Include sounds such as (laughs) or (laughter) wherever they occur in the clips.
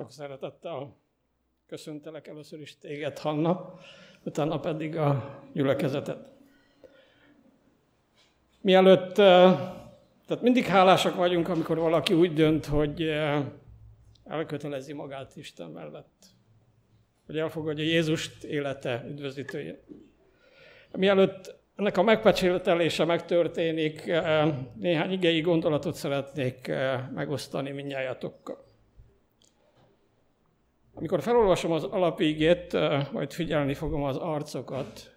Sok szeretettel köszöntelek először is téged, Hanna, utána pedig a gyülekezetet. Mielőtt, eh, tehát mindig hálásak vagyunk, amikor valaki úgy dönt, hogy eh, elkötelezi magát Isten mellett, hogy elfogadja Jézust élete üdvözítőjén. Mielőtt ennek a megpecsételése megtörténik, eh, néhány igei gondolatot szeretnék megosztani mindnyájatokkal. Amikor felolvasom az alapígét, majd figyelni fogom az arcokat,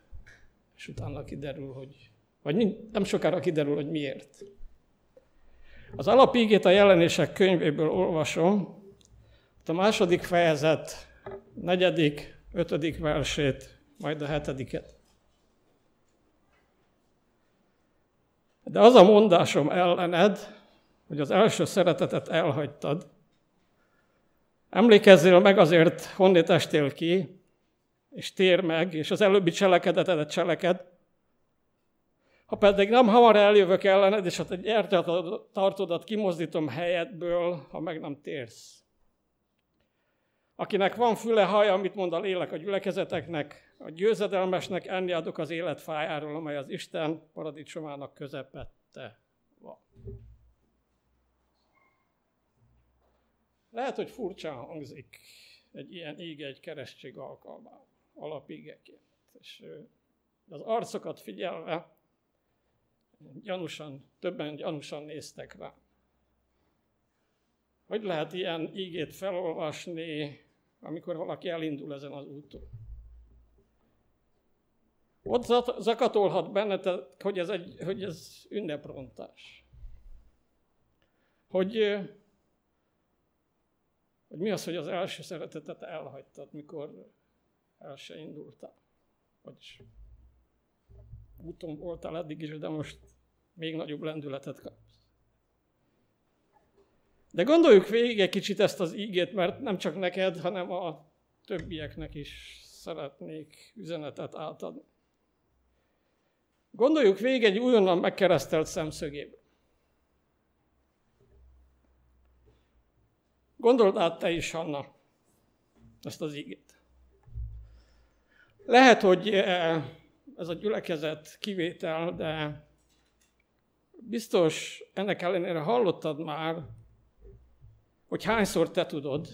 és utána kiderül, hogy, vagy nem sokára kiderül, hogy miért. Az alapígét a jelenések könyvéből olvasom, a második fejezet, negyedik, ötödik versét, majd a hetediket. De az a mondásom ellened, hogy az első szeretetet elhagytad, Emlékezzél meg azért, honnét estél ki, és tér meg, és az előbbi cselekedetedet cseleked. Ha pedig nem hamar eljövök ellened, és a te tartodat kimozdítom helyedből, ha meg nem térsz. Akinek van füle, haja, amit mond a lélek a gyülekezeteknek, a győzedelmesnek enni adok az élet fájáról, amely az Isten paradicsomának közepette van. Lehet, hogy furcsán hangzik egy ilyen ége egy keresztség alkalmával, alapégeként. És az arcokat figyelve gyanúsan, többen gyanúsan néztek rá. Hogy lehet ilyen ígét felolvasni, amikor valaki elindul ezen az úton? Ott zakatolhat bennetek, hogy ez, egy, hogy ez ünneprontás. Hogy hogy mi az, hogy az első szeretetet elhagytad, mikor el se indultál. Vagyis úton voltál eddig is, de most még nagyobb lendületet kapsz. De gondoljuk végig egy kicsit ezt az ígét, mert nem csak neked, hanem a többieknek is szeretnék üzenetet átadni. Gondoljuk végig egy újonnan megkeresztelt szemszögéből. Gondold át te is, Hanna, ezt az ígét. Lehet, hogy eh, ez a gyülekezet kivétel, de biztos ennek ellenére hallottad már, hogy hányszor te tudod,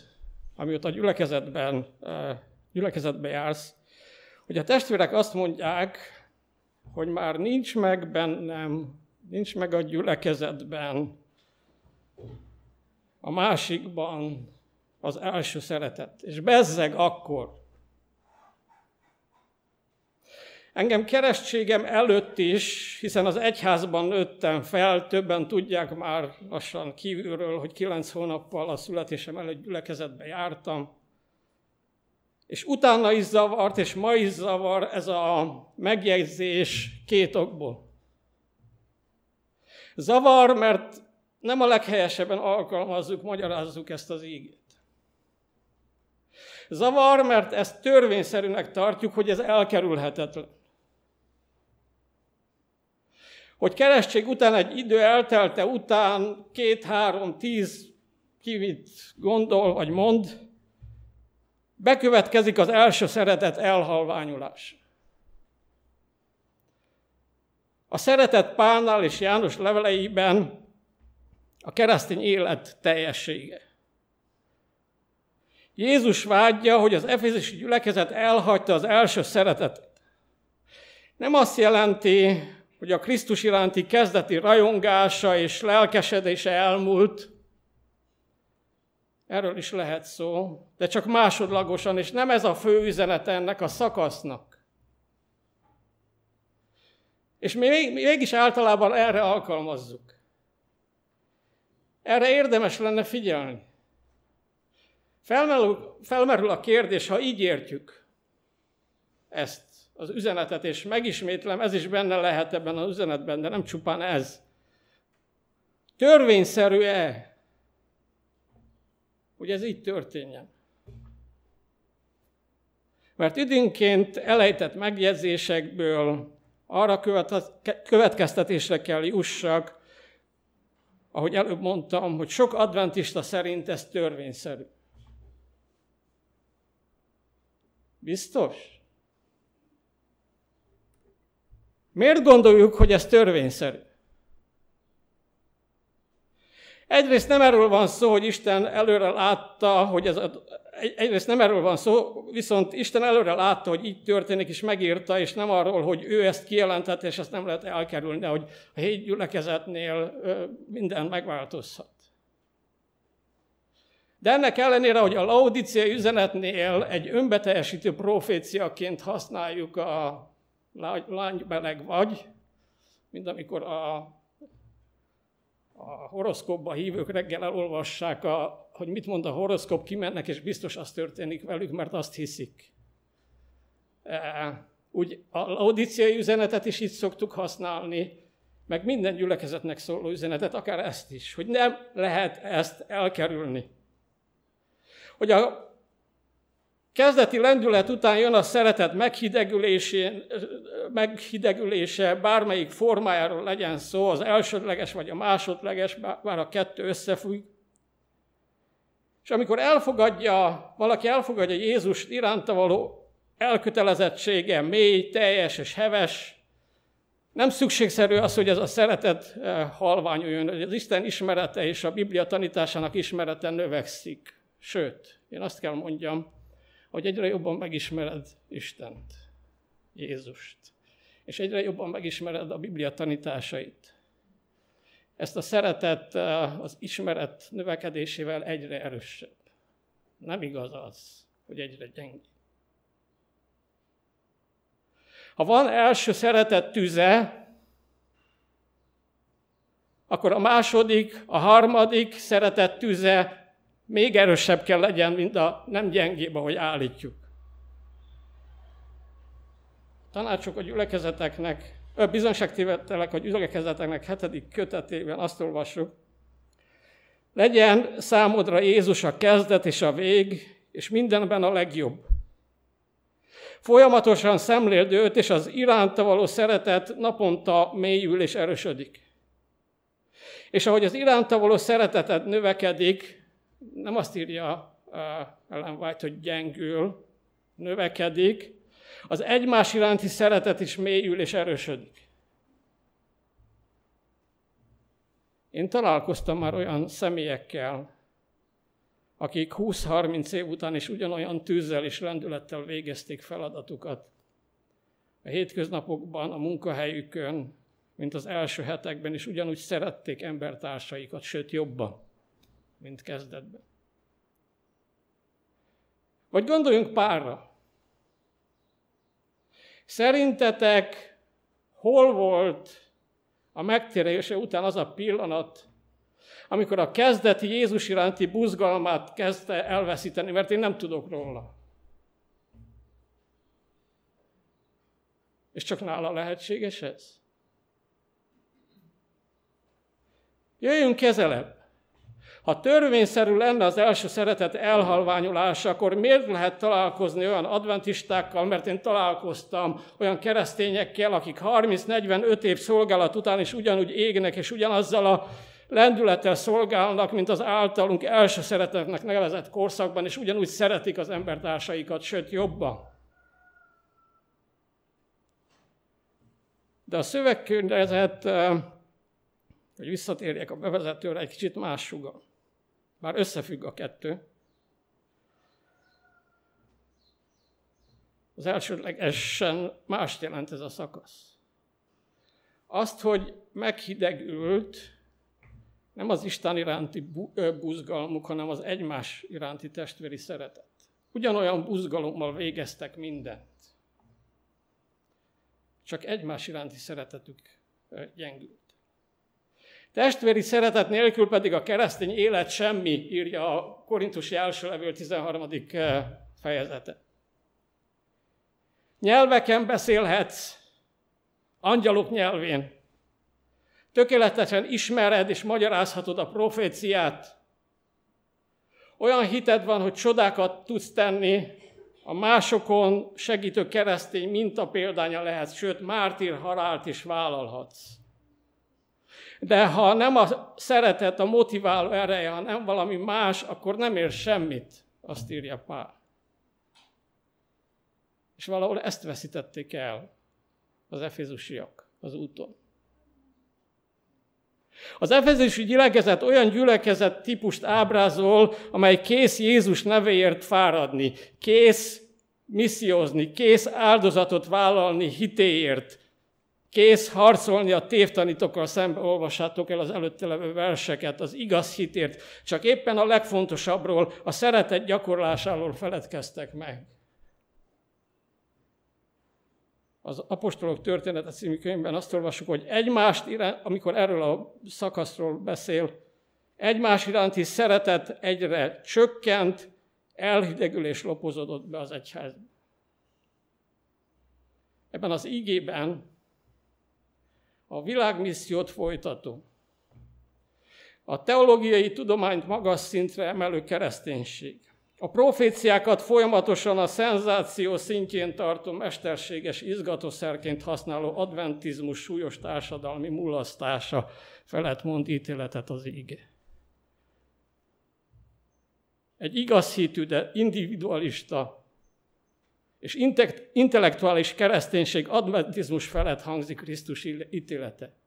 amióta a gyülekezetben, eh, gyülekezetben jársz, hogy a testvérek azt mondják, hogy már nincs meg bennem, nincs meg a gyülekezetben a másikban az első szeretet. És bezzeg akkor. Engem keresztségem előtt is, hiszen az egyházban nőttem fel, többen tudják már lassan kívülről, hogy kilenc hónappal a születésem előtt gyülekezetbe jártam, és utána is zavart, és ma is zavar ez a megjegyzés két okból. Zavar, mert nem a leghelyesebben alkalmazzuk, magyarázzuk ezt az ígét. Zavar, mert ezt törvényszerűnek tartjuk, hogy ez elkerülhetetlen. Hogy keresztség után egy idő eltelte után két, három, tíz, kivit gondol vagy mond, bekövetkezik az első szeretet elhalványulás. A szeretet Pálnál és János leveleiben a keresztény élet teljessége. Jézus vágyja, hogy az efézusi gyülekezet elhagyta az első szeretetet. Nem azt jelenti, hogy a Krisztus iránti kezdeti rajongása és lelkesedése elmúlt, erről is lehet szó, de csak másodlagosan, és nem ez a fő üzenet ennek a szakasznak. És mi mégis általában erre alkalmazzuk. Erre érdemes lenne figyelni. Felmerül, felmerül a kérdés, ha így értjük ezt az üzenetet, és megismétlem, ez is benne lehet ebben az üzenetben, de nem csupán ez. Törvényszerű-e, hogy ez így történjen? Mert időnként elejtett megjegyzésekből arra következtetésre kell jussak, ahogy előbb mondtam, hogy sok adventista szerint ez törvényszerű. Biztos? Miért gondoljuk, hogy ez törvényszerű? Egyrészt nem erről van szó, hogy Isten előre látta, hogy ez a egyrészt nem erről van szó, viszont Isten előre látta, hogy így történik, és megírta, és nem arról, hogy ő ezt kijelentette, és ezt nem lehet elkerülni, hogy a hét gyülekezetnél minden megváltozhat. De ennek ellenére, hogy a Laodicea üzenetnél egy önbeteljesítő proféciaként használjuk a lány meleg vagy, mint amikor a, a horoszkópba hívők reggel elolvassák, a, hogy mit mond a horoszkóp, kimennek, és biztos az történik velük, mert azt hiszik. E, úgy a laudiciai üzenetet is így szoktuk használni, meg minden gyülekezetnek szóló üzenetet, akár ezt is, hogy nem lehet ezt elkerülni. Hogy a kezdeti lendület után jön a szeretet meghidegülése, bármelyik formájáról legyen szó, az elsődleges vagy a másodleges, bár a kettő összefügg. És amikor elfogadja, valaki elfogadja Jézus iránta való elkötelezettsége, mély, teljes és heves, nem szükségszerű az, hogy ez a szeretet eh, halványuljon, hogy az Isten ismerete és a Biblia tanításának ismerete növekszik. Sőt, én azt kell mondjam, hogy egyre jobban megismered Istent, Jézust, és egyre jobban megismered a Biblia tanításait. Ezt a szeretet eh, az ismeret növekedésével egyre erősebb. Nem igaz az, hogy egyre gyengébb. Ha van első szeretet tüze, akkor a második, a harmadik szeretet tüze még erősebb kell legyen, mint a nem gyengébb, ahogy állítjuk. Tanácsok a gyülekezeteknek, bizonságtévetelek a gyülekezeteknek hetedik kötetében azt olvassuk, legyen számodra Jézus a kezdet és a vég, és mindenben a legjobb. Folyamatosan szemléld őt, és az iránta való szeretet naponta mélyül és erősödik. És ahogy az iránta való szereteted növekedik, nem azt írja Ellen White, hogy gyengül, növekedik, az egymás iránti szeretet is mélyül és erősödik. Én találkoztam már olyan személyekkel, akik 20-30 év után is ugyanolyan tűzzel és lendülettel végezték feladatukat. A hétköznapokban, a munkahelyükön, mint az első hetekben is ugyanúgy szerették embertársaikat, sőt jobban mint kezdetben. Vagy gondoljunk párra. Szerintetek hol volt a megtérése után az a pillanat, amikor a kezdeti Jézus iránti buzgalmát kezdte elveszíteni, mert én nem tudok róla. És csak nála lehetséges ez? Jöjjünk kezelebb. Ha törvényszerű lenne az első szeretet elhalványulása, akkor miért lehet találkozni olyan adventistákkal, mert én találkoztam olyan keresztényekkel, akik 30-45 év szolgálat után is ugyanúgy égnek, és ugyanazzal a lendülettel szolgálnak, mint az általunk első szeretetnek nevezett korszakban, és ugyanúgy szeretik az embertársaikat, sőt jobban. De a szövegkörnyezet, eh, hogy visszatérjek a bevezetőre, egy kicsit más sugal. Bár összefügg a kettő. Az elsődlegesen mást jelent ez a szakasz. Azt, hogy meghidegült, nem az Isten iránti buzgalmuk, hanem az egymás iránti testvéri szeretet. Ugyanolyan buzgalommal végeztek mindent. Csak egymás iránti szeretetük gyengült. Testvéri szeretet nélkül pedig a keresztény élet semmi, írja a Korintusi első levél 13. Eh, fejezete. Nyelveken beszélhetsz, angyalok nyelvén. Tökéletesen ismered és magyarázhatod a proféciát. Olyan hited van, hogy csodákat tudsz tenni, a másokon segítő keresztény minta példánya lehetsz, sőt, mártír halált is vállalhatsz. De ha nem a szeretet, a motiváló ereje, hanem valami más, akkor nem ér semmit, azt írja Pál. És valahol ezt veszítették el az efézusiak az úton. Az efezusi gyülekezet olyan gyülekezet típust ábrázol, amely kész Jézus nevéért fáradni, kész missziózni, kész áldozatot vállalni hitéért, kész harcolni a tévtanítókkal szembe, olvassátok el az előtte levő verseket, az igaz hitért, csak éppen a legfontosabbról, a szeretet gyakorlásáról feledkeztek meg. Az Apostolok története című könyvben azt olvasjuk, hogy egymást, iránt, amikor erről a szakaszról beszél, egymás iránti szeretet egyre csökkent, elhidegülés lopozódott be az egyházba. Ebben az ígében a világmissziót folytató, a teológiai tudományt magas szintre emelő kereszténység, a proféciákat folyamatosan a szenzáció szintjén tartó mesterséges izgatószerként használó adventizmus súlyos társadalmi mulasztása felett mond ítéletet az íge. Egy igaz hitű, de individualista és intellektuális kereszténység adventizmus felett hangzik Krisztus ítélete.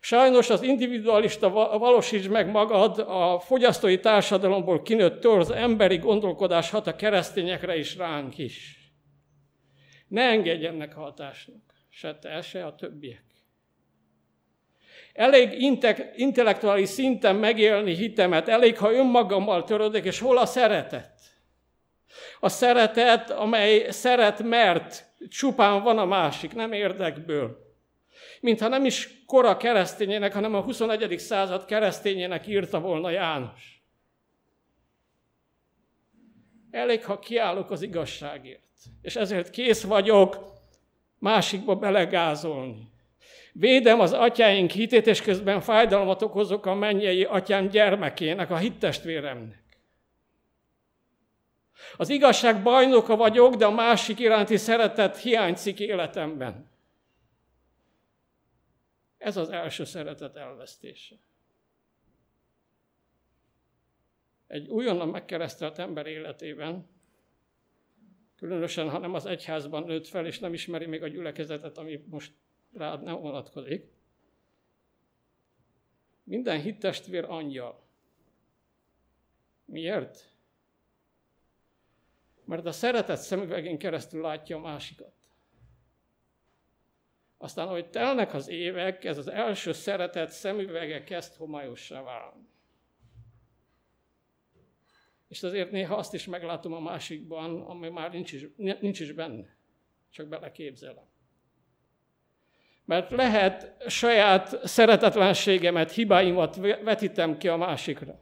Sajnos az individualista valósíts meg magad, a fogyasztói társadalomból kinőtt torz emberi gondolkodás hat a keresztényekre is ránk is. Ne engedj ennek hatásnak, se te, se a többiek. Elég intellektuális szinten megélni hitemet, elég, ha önmagammal törődök, és hol a szeretet? A szeretet, amely szeret, mert csupán van a másik, nem érdekből. Mintha nem is kora keresztényének, hanem a 21. század keresztényének írta volna János. Elég, ha kiállok az igazságért, és ezért kész vagyok másikba belegázolni. Védem az atyáink hitét, és közben fájdalmat okozok a mennyei atyám gyermekének, a hittestvéremnek. Az igazság bajnoka vagyok, de a másik iránti szeretet hiányzik életemben. Ez az első szeretet elvesztése. Egy újonnan megkeresztelt ember életében, különösen, ha nem az egyházban nőtt fel, és nem ismeri még a gyülekezetet, ami most rád nem vonatkozik, minden hittestvér angyal. Miért? Mert a szeretet szemüvegén keresztül látja a másikat. Aztán, ahogy telnek az évek, ez az első szeretet szemüvege kezd homályossá válni. És azért néha azt is meglátom a másikban, ami már nincs is, nincs is benne. Csak beleképzelem. Mert lehet saját szeretetlenségemet, hibáimat vetítem ki a másikra.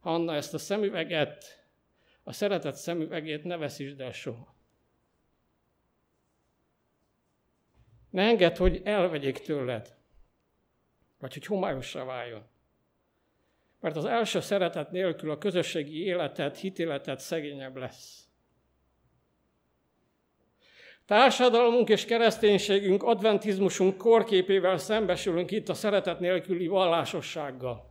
Hanna, ezt a szemüveget a szeretet szemüvegét ne veszítsd el soha. Ne engedd, hogy elvegyék tőled, vagy hogy homályosra váljon. Mert az első szeretet nélkül a közösségi életet, hitéletet szegényebb lesz. Társadalmunk és kereszténységünk, adventizmusunk korképével szembesülünk itt a szeretet nélküli vallásossággal.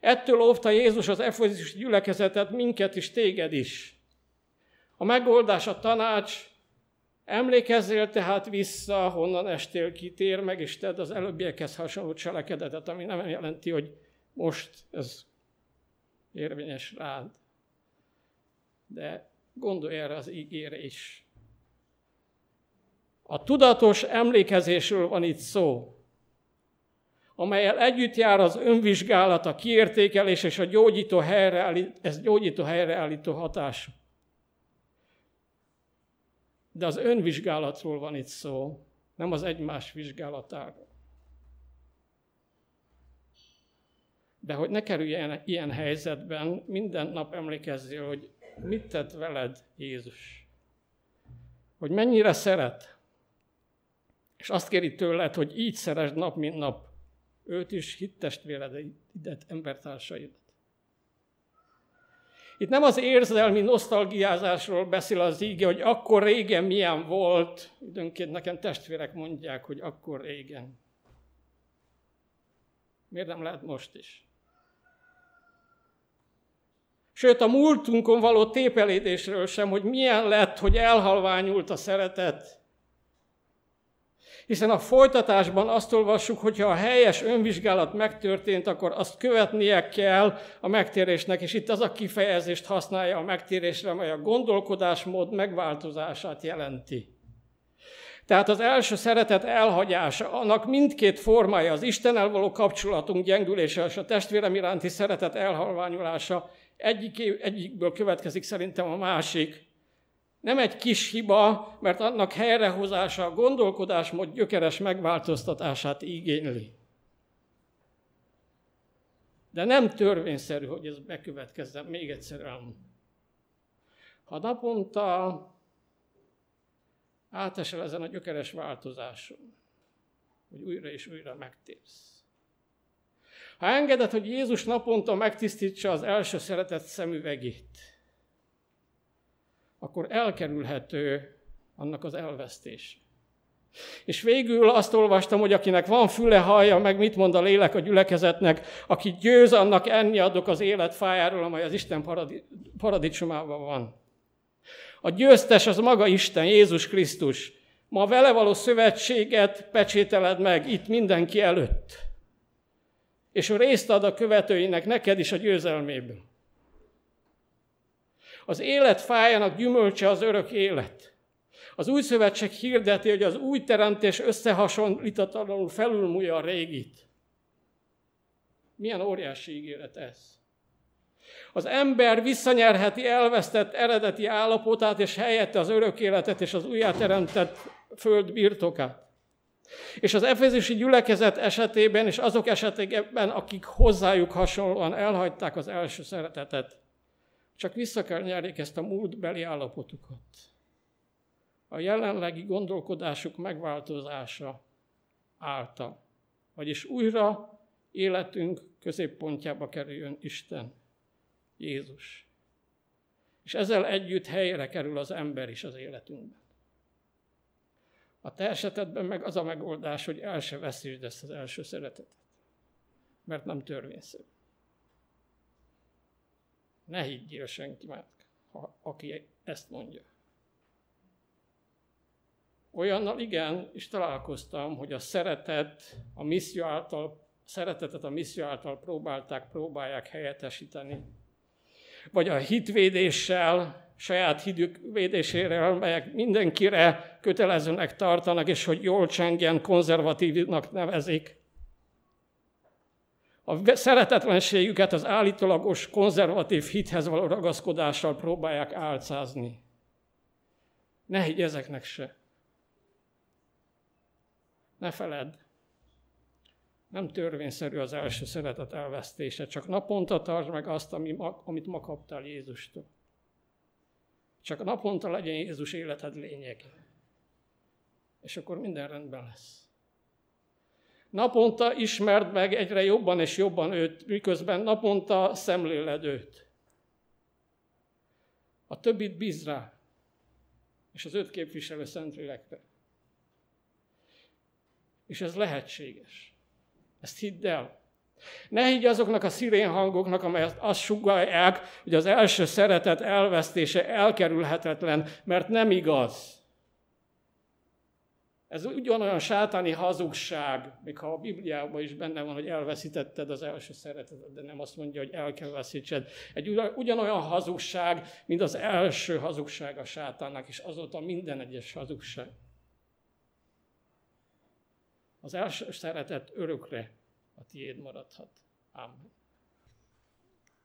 Ettől óvta Jézus az efezus gyülekezetet, minket is, téged is. A megoldás a tanács, emlékezzél tehát vissza, honnan estél ki, tér meg, és tedd az előbbiekhez hasonló cselekedetet, ami nem jelenti, hogy most ez érvényes rád. De gondolj erre az ígére is. A tudatos emlékezésről van itt szó amelyel együtt jár az önvizsgálat, a kiértékelés és a gyógyító helyreállít, ez gyógyító helyreállító hatás. De az önvizsgálatról van itt szó, nem az egymás vizsgálatáról. De hogy ne kerüljen ilyen helyzetben, minden nap emlékezzél, hogy mit tett veled Jézus. Hogy mennyire szeret. És azt kéri tőled, hogy így szeresd nap, mint nap őt is, hittestvéredet, embertársaidat. Itt nem az érzelmi nosztalgiázásról beszél az íge, hogy akkor régen milyen volt. Időnként nekem testvérek mondják, hogy akkor régen. Miért nem lehet most is? Sőt, a múltunkon való tépelődésről sem, hogy milyen lett, hogy elhalványult a szeretet. Hiszen a folytatásban azt olvassuk, hogy ha a helyes önvizsgálat megtörtént, akkor azt követnie kell a megtérésnek, és itt az a kifejezést használja a megtérésre, amely a gondolkodásmód megváltozását jelenti. Tehát az első szeretet elhagyása, annak mindkét formája, az Istennel való kapcsolatunk gyengülése és a testvérem iránti szeretet elhalványulása egyik, egyikből következik szerintem a másik. Nem egy kis hiba, mert annak helyrehozása a gondolkodásmód gyökeres megváltoztatását igényli. De nem törvényszerű, hogy ez bekövetkezzen. Még egyszer elmondom. Ha naponta átesel ezen a gyökeres változáson, hogy újra és újra megtérsz. Ha engeded, hogy Jézus naponta megtisztítsa az első szeretett szemüvegét, akkor elkerülhető annak az elvesztés. És végül azt olvastam, hogy akinek van füle, hallja meg, mit mond a lélek a gyülekezetnek, aki győz, annak enni adok az élet fájáról, amely az Isten paradicsomában van. A győztes az maga Isten, Jézus Krisztus. Ma vele való szövetséget pecsételed meg itt mindenki előtt. És részt ad a követőinek neked is a győzelméből. Az élet fájának gyümölcse az örök élet. Az új szövetség hirdeti, hogy az új teremtés összehasonlítatlanul felülmúlja a régit. Milyen óriási ígéret ez. Az ember visszanyerheti elvesztett eredeti állapotát, és helyette az örök életet és az újjáteremtett föld birtokát. És az efezési gyülekezet esetében, és azok esetében, akik hozzájuk hasonlóan elhagyták az első szeretetet, csak vissza kell nyerjék ezt a múltbeli állapotukat. A jelenlegi gondolkodásuk megváltozása által. Vagyis újra életünk középpontjába kerüljön Isten. Jézus. És ezzel együtt helyre kerül az ember is az életünkben. A te esetedben meg az a megoldás, hogy el se veszítsd ezt az első szeretetet. Mert nem törvényszerű. Ne higgyél senki már, ha, aki ezt mondja. Olyannal igen, és találkoztam, hogy a szeretet a misszió által, szeretetet a misszió által próbálták, próbálják helyettesíteni vagy a hitvédéssel, saját hidük védésére, melyek mindenkire kötelezőnek tartanak, és hogy jól csengjen, konzervatívnak nevezik. A szeretetlenségüket az állítólagos konzervatív hithez való ragaszkodással próbálják álcázni. Ne higgy ezeknek se. Ne feledd, nem törvényszerű az első szeretet elvesztése, csak naponta tartsd meg azt, amit ma kaptál Jézustól. Csak naponta legyen Jézus életed lényeg. És akkor minden rendben lesz. Naponta ismerd meg egyre jobban és jobban őt, miközben naponta szemléled őt. A többit bíz rá, és az öt képviselő Szentlélekre. És ez lehetséges. Ezt hidd el. Ne higgy azoknak a szirén hangoknak, amelyek azt sugalják, hogy az első szeretet elvesztése elkerülhetetlen, mert nem igaz. Ez ugyanolyan sátáni hazugság, még ha a Bibliában is benne van, hogy elveszítetted az első szeretetet, de nem azt mondja, hogy el kell veszítsed. Egy ugyanolyan hazugság, mint az első hazugság a sátánnak, és azóta minden egyes hazugság. Az első szeretet örökre a tiéd maradhat. Amen.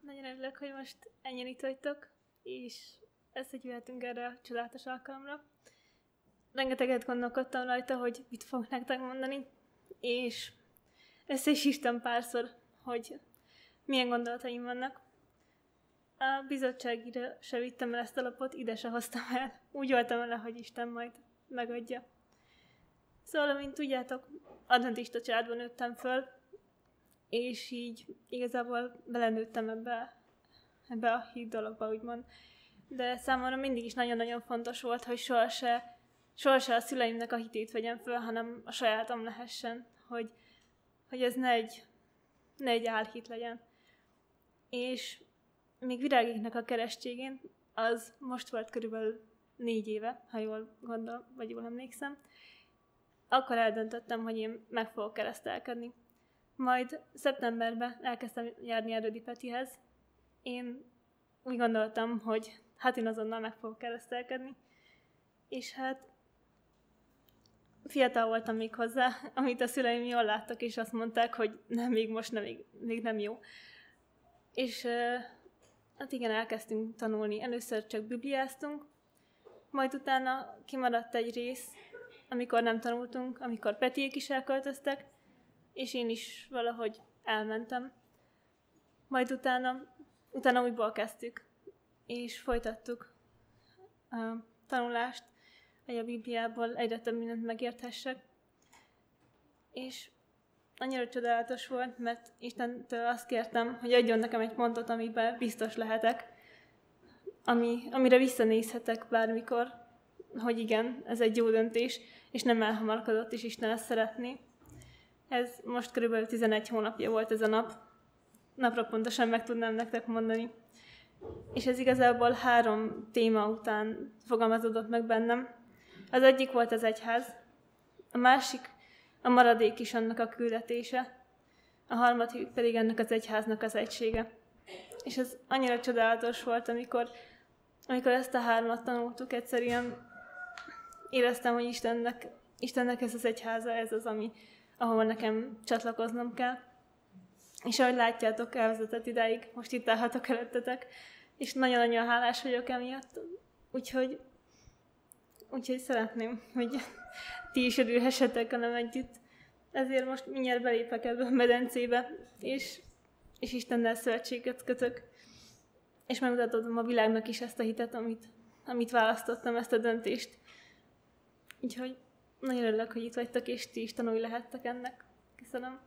Nagyon örülök, hogy most ennyien itt vagytok, és összegyűlhetünk erre a csodálatos alkalomra. Rengeteget gondolkodtam rajta, hogy mit fogok nektek mondani, és össze is írtam párszor, hogy milyen gondolataim vannak. A bizottságira se vittem el ezt a lapot, ide se hoztam el. Úgy voltam vele, hogy Isten majd megadja. Szóval, mint tudjátok, adventista családban nőttem föl, és így igazából belenőttem ebbe, ebbe a híd dologba, úgymond. De számomra mindig is nagyon-nagyon fontos volt, hogy sohase, sohase a szüleimnek a hitét vegyem föl, hanem a sajátom lehessen, hogy, hogy ez ne egy, ne egy álhit legyen. És még virágéknek a keresztségén, az most volt körülbelül négy éve, ha jól gondolom, vagy jól emlékszem, akkor eldöntöttem, hogy én meg fogok keresztelkedni. Majd szeptemberben elkezdtem járni Erődi Petihez. Én úgy gondoltam, hogy hát én azonnal meg fogok keresztelkedni. És hát fiatal voltam még hozzá, (laughs) amit a szüleim jól láttak, és azt mondták, hogy nem, még most nem, még, még nem jó. És hát igen, elkezdtünk tanulni. Először csak bibliáztunk, majd utána kimaradt egy rész, amikor nem tanultunk, amikor Petiék is elköltöztek, és én is valahogy elmentem. Majd utána, utána újból kezdtük, és folytattuk a tanulást, hogy a Bibliából egyre több mindent megérthessek. És annyira csodálatos volt, mert Istentől azt kértem, hogy adjon nekem egy pontot, amiben biztos lehetek, ami, amire visszanézhetek bármikor, hogy igen, ez egy jó döntés, és nem elhamarkodott, és Isten ezt szeretné. Ez most körülbelül 11 hónapja volt ez a nap. Napra pontosan meg tudnám nektek mondani. És ez igazából három téma után fogalmazódott meg bennem. Az egyik volt az egyház, a másik a maradék is annak a küldetése, a harmadik pedig ennek az egyháznak az egysége. És ez annyira csodálatos volt, amikor, amikor ezt a hármat tanultuk, egyszerűen éreztem, hogy Istennek, Istennek ez az egyháza, ez az, ami, ahova nekem csatlakoznom kell. És ahogy látjátok, elvezetett idáig, most itt állhatok előttetek, és nagyon-nagyon hálás vagyok emiatt. Úgyhogy, úgyhogy szeretném, hogy ti is örülhessetek velem együtt. Ezért most mindjárt belépek ebbe a medencébe, és, és Istennel szövetséget kötök. És megmutatom a világnak is ezt a hitet, amit, amit választottam, ezt a döntést. Úgyhogy nagyon örülök, hogy itt vagytok, és ti is tanulni lehettek ennek. Köszönöm.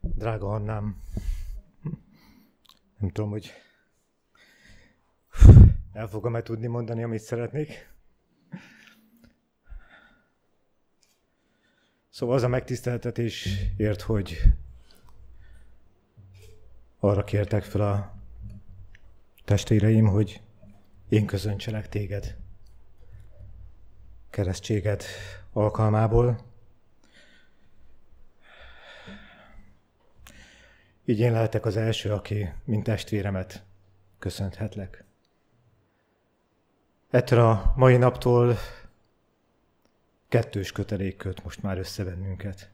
Drága Annám, nem tudom, hogy el fogom-e tudni mondani, amit szeretnék. Szóval az a megtiszteltetés ért, hogy arra kértek fel a testvéreim, hogy én közöntselek téged keresztséged alkalmából. Így én lehetek az első, aki, mint testvéremet köszönhetlek. Ettől a mai naptól kettős kötelék köt most már össze bennünket.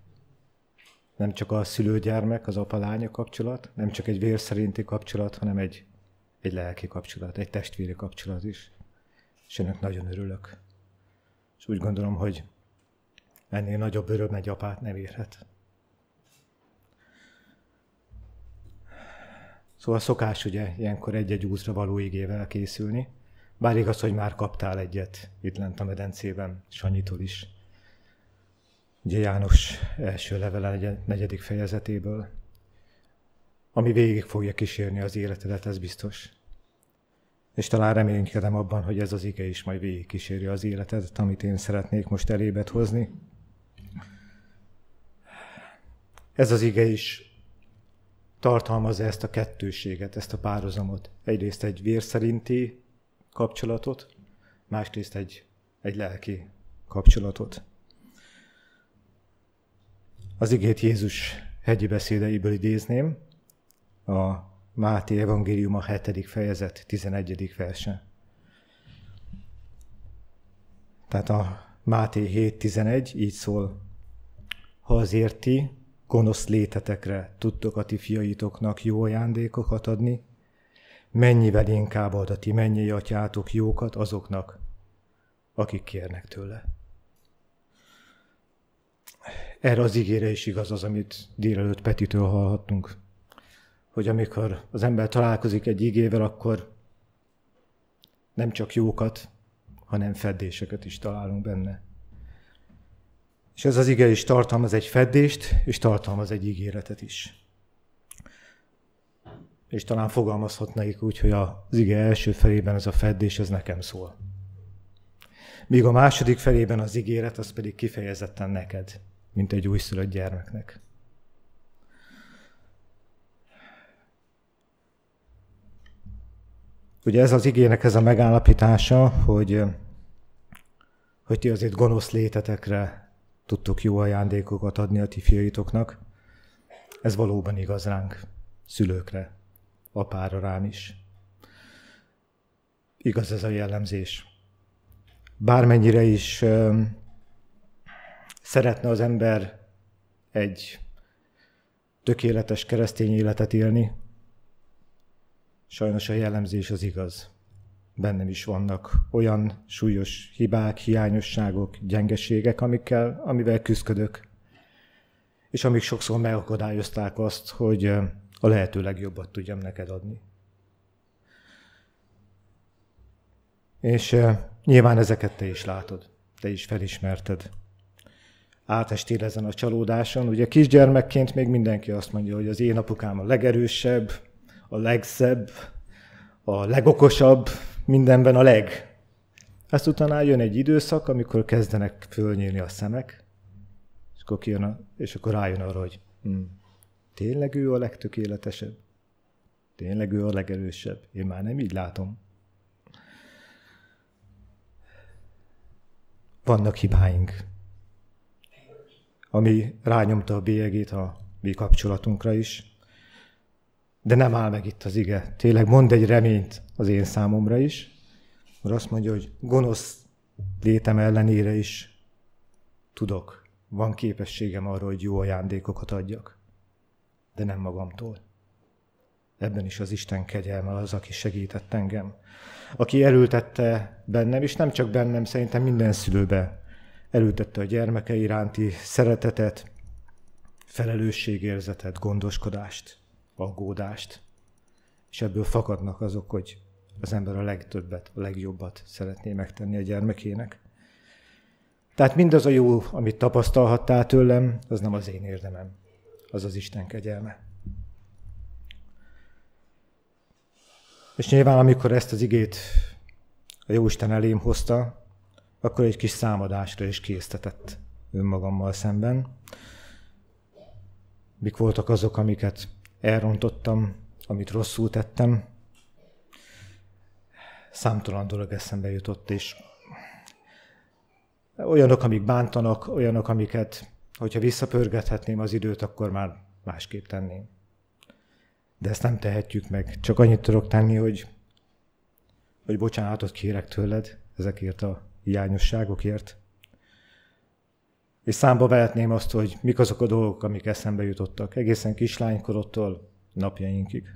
Nem csak a szülőgyermek, az apa-lánya kapcsolat, nem csak egy vér szerinti kapcsolat, hanem egy, egy lelki kapcsolat, egy testvéri kapcsolat is. És ennek nagyon örülök. És úgy gondolom, hogy ennél nagyobb öröm egy apát nem érhet. Szóval szokás ugye ilyenkor egy-egy útra való igével készülni. Bár igaz, hogy már kaptál egyet itt lent a medencében, Sanyitól is. Ugye János első levele negyedik fejezetéből, ami végig fogja kísérni az életedet, ez biztos. És talán reménykedem abban, hogy ez az ige is majd végig kíséri az életedet, amit én szeretnék most elébet hozni. Ez az ige is tartalmazza ezt a kettőséget, ezt a párhuzamot. Egyrészt egy vérszerinti kapcsolatot, másrészt egy, egy lelki kapcsolatot. Az igét Jézus hegyi beszédeiből idézném, a Máté evangélium a 7. fejezet 11. verse. Tehát a Máté 7.11 így szól, ha azért ti, gonosz létetekre tudtok a ti fiaitoknak jó ajándékokat adni, mennyivel inkább ad a ti mennyi atyátok jókat azoknak, akik kérnek tőle. Erre az ígére is igaz az, amit délelőtt Petitől hallhattunk hogy amikor az ember találkozik egy igével, akkor nem csak jókat, hanem feddéseket is találunk benne. És ez az ige is tartalmaz egy feddést, és tartalmaz egy ígéretet is. És talán fogalmazhatnék úgy, hogy az ige első felében ez a feddés, ez nekem szól. Míg a második felében az ígéret, az pedig kifejezetten neked, mint egy újszülött gyermeknek. Ugye ez az igének ez a megállapítása, hogy, hogy ti azért gonosz létetekre tudtok jó ajándékokat adni a ti fiaitoknak. Ez valóban igaz ránk, szülőkre, apára rám is. Igaz ez a jellemzés. Bármennyire is szeretne az ember egy tökéletes keresztény életet élni, sajnos a jellemzés az igaz. Bennem is vannak olyan súlyos hibák, hiányosságok, gyengeségek, amikkel, amivel küzdködök, és amik sokszor megakadályozták azt, hogy a lehető legjobbat tudjam neked adni. És nyilván ezeket te is látod, te is felismerted átestél ezen a csalódáson. Ugye kisgyermekként még mindenki azt mondja, hogy az én apukám a legerősebb, a legszebb, a legokosabb, mindenben a leg. Ezt utána jön egy időszak, amikor kezdenek fölnyílni a szemek, és akkor, kijön a, és akkor rájön arra, hogy hm, tényleg ő a legtökéletesebb? Tényleg ő a legerősebb? Én már nem így látom. Vannak hibáink, ami rányomta a bélyegét a mi kapcsolatunkra is. De nem áll meg itt az ige. Tényleg mond egy reményt az én számomra is, mert azt mondja, hogy gonosz létem ellenére is tudok, van képességem arra, hogy jó ajándékokat adjak, de nem magamtól. Ebben is az Isten kegyelme az, aki segített engem. Aki erőltette bennem, és nem csak bennem, szerintem minden szülőbe elültette a gyermeke iránti szeretetet, felelősségérzetet, gondoskodást, aggódást, és ebből fakadnak azok, hogy az ember a legtöbbet, a legjobbat szeretné megtenni a gyermekének. Tehát mindaz a jó, amit tapasztalhattál tőlem, az nem az én érdemem, az az Isten kegyelme. És nyilván, amikor ezt az igét a Jóisten elém hozta, akkor egy kis számadásra is késztetett önmagammal szemben. Mik voltak azok, amiket elrontottam, amit rosszul tettem. Számtalan dolog eszembe jutott, és olyanok, amik bántanak, olyanok, amiket, hogyha visszapörgethetném az időt, akkor már másképp tenném. De ezt nem tehetjük meg. Csak annyit tudok tenni, hogy, hogy bocsánatot kérek tőled ezekért a hiányosságokért. És számba vehetném azt, hogy mik azok a dolgok, amik eszembe jutottak, egészen kislánykorodtól napjainkig.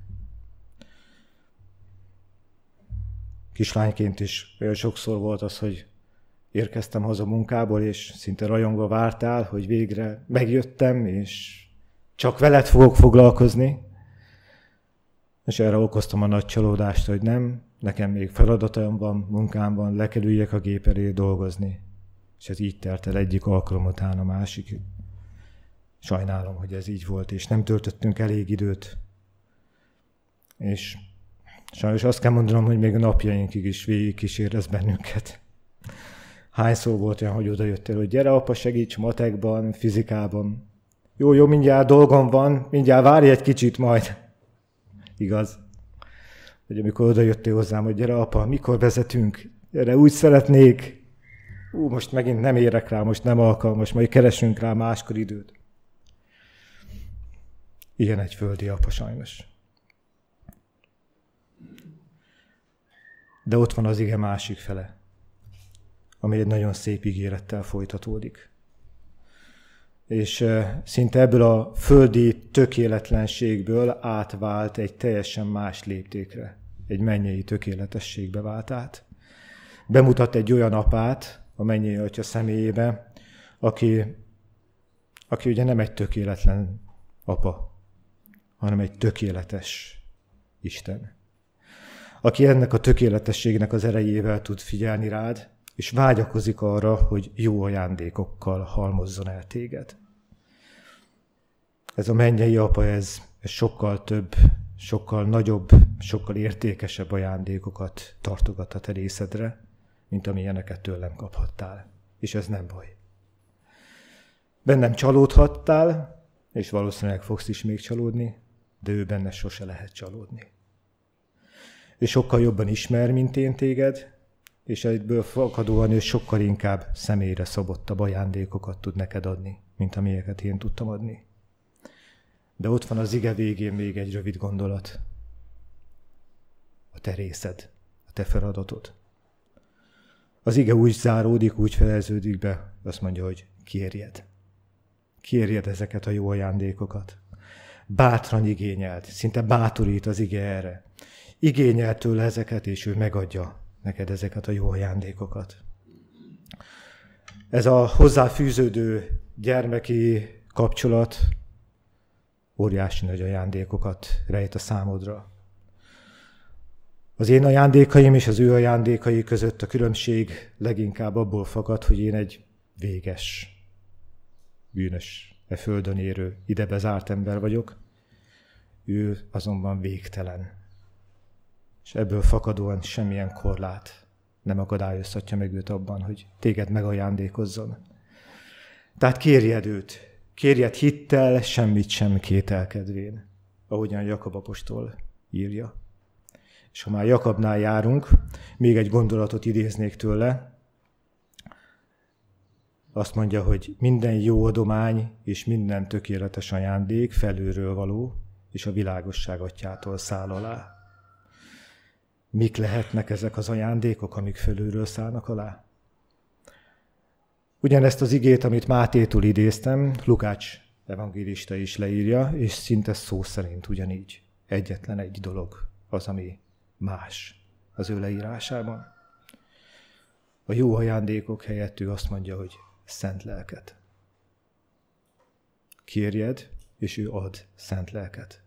Kislányként is olyan sokszor volt az, hogy érkeztem haza munkából, és szinte rajongva vártál, hogy végre megjöttem, és csak veled fogok foglalkozni. És erre okoztam a nagy csalódást, hogy nem, nekem még feladatom van, munkám van, le a gép elé dolgozni. És ez így telt el egyik alkalom után a másik. Sajnálom, hogy ez így volt, és nem töltöttünk elég időt. És sajnos azt kell mondanom, hogy még a napjainkig is végig kísérez bennünket. Hányszor volt olyan, hogy oda jöttél, hogy gyere apa, segíts matekban, fizikában. Jó, jó, mindjárt dolgom van, mindjárt várj egy kicsit majd. Igaz? hogy amikor oda jöttél hozzám, hogy gyere apa, mikor vezetünk, gyere, úgy szeretnék, ú, most megint nem érek rá, most nem alkalmas, majd keresünk rá máskor időt. Ilyen egy földi apa sajnos. De ott van az ige másik fele, ami egy nagyon szép ígérettel folytatódik. És szinte ebből a földi tökéletlenségből átvált egy teljesen más léptékre egy mennyei tökéletességbe vált át. Bemutat egy olyan apát a mennyei atya személyébe, aki, aki ugye nem egy tökéletlen apa, hanem egy tökéletes Isten. Aki ennek a tökéletességnek az erejével tud figyelni rád, és vágyakozik arra, hogy jó ajándékokkal halmozzon el téged. Ez a mennyei apa, ez, ez sokkal több, sokkal nagyobb, sokkal értékesebb ajándékokat tartogat a te részedre, mint amilyeneket tőlem kaphattál. És ez nem baj. Bennem csalódhattál, és valószínűleg fogsz is még csalódni, de ő benne sose lehet csalódni. és sokkal jobban ismer, mint én téged, és egyből fakadóan ő sokkal inkább személyre szabottabb ajándékokat tud neked adni, mint amilyeket én tudtam adni. De ott van az ige végén még egy rövid gondolat. A te részed, a te feladatod. Az ige úgy záródik, úgy fejeződik be, azt mondja, hogy kérjed. Kérjed ezeket a jó ajándékokat. Bátran igényelt, szinte bátorít az ige erre. Igényelt tőle ezeket, és ő megadja neked ezeket a jó ajándékokat. Ez a hozzáfűződő gyermeki kapcsolat óriási nagy ajándékokat rejt a számodra. Az én ajándékaim és az ő ajándékai között a különbség leginkább abból fakad, hogy én egy véges, bűnös, e földön érő, ide bezárt ember vagyok, ő azonban végtelen. És ebből fakadóan semmilyen korlát nem akadályozhatja meg őt abban, hogy téged megajándékozzon. Tehát kérjed őt, kérjed hittel, semmit sem kételkedvén, ahogyan Jakab apostol írja. És ha már Jakabnál járunk, még egy gondolatot idéznék tőle. Azt mondja, hogy minden jó adomány és minden tökéletes ajándék felőről való, és a világosság atyától száll alá. Mik lehetnek ezek az ajándékok, amik felülről szállnak alá? Ugyanezt az igét, amit Mátétól idéztem, Lukács evangélista is leírja, és szinte szó szerint ugyanígy. Egyetlen egy dolog az, ami más az ő leírásában. A jó ajándékok helyett ő azt mondja, hogy szent lelket. Kérjed, és ő ad szent lelket.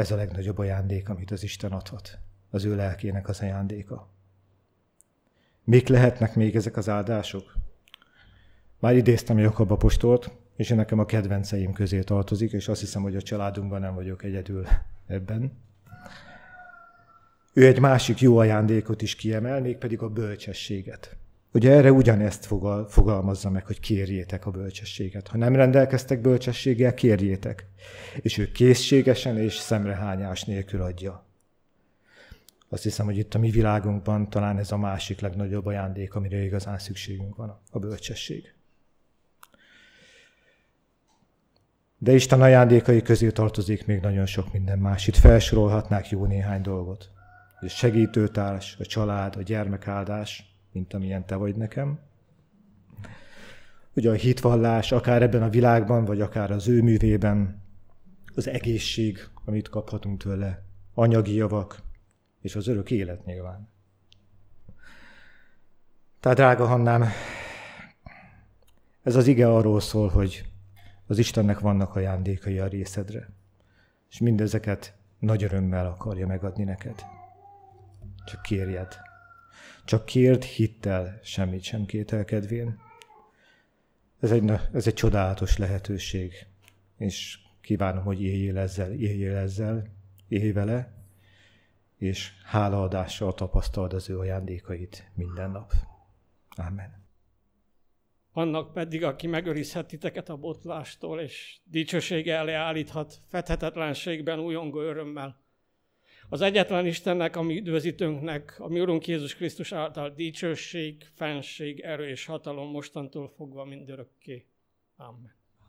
Ez a legnagyobb ajándék, amit az Isten adhat. Az ő lelkének az ajándéka. Mik lehetnek még ezek az áldások? Már idéztem Jakab apostolt, és nekem a kedvenceim közé tartozik, és azt hiszem, hogy a családunkban nem vagyok egyedül ebben. Ő egy másik jó ajándékot is kiemel, mégpedig a bölcsességet. Ugye erre ugyanezt fogal, fogalmazza meg, hogy kérjétek a bölcsességet. Ha nem rendelkeztek bölcsességgel, kérjétek. És ő készségesen és szemrehányás nélkül adja. Azt hiszem, hogy itt a mi világunkban talán ez a másik legnagyobb ajándék, amire igazán szükségünk van, a bölcsesség. De Isten ajándékai közé tartozik még nagyon sok minden más. Itt felsorolhatnák jó néhány dolgot. A segítőtárs, a család, a gyermekáldás, mint amilyen te vagy nekem. Ugye a hitvallás, akár ebben a világban, vagy akár az ő művében, az egészség, amit kaphatunk tőle, anyagi javak, és az örök élet nyilván. Tehát, drága Hannám, ez az ige arról szól, hogy az Istennek vannak ajándékai a részedre, és mindezeket nagy örömmel akarja megadni neked. Csak kérjed. Csak kérd hittel, semmit sem kételkedvén. Ez egy, ez egy csodálatos lehetőség, és kívánom, hogy éljél ezzel, éljél ezzel, élj vele, és hálaadással tapasztald az ő ajándékait minden nap. Amen. Annak pedig, aki megőrizhet titeket a botlástól, és dicsősége elé állíthat fethetetlenségben újongó örömmel. Az egyetlen Istennek, ami üdvözítőnknek, a mi Urunk Jézus Krisztus által dicsőség, fenség, erő és hatalom mostantól fogva mindörökké. Amen.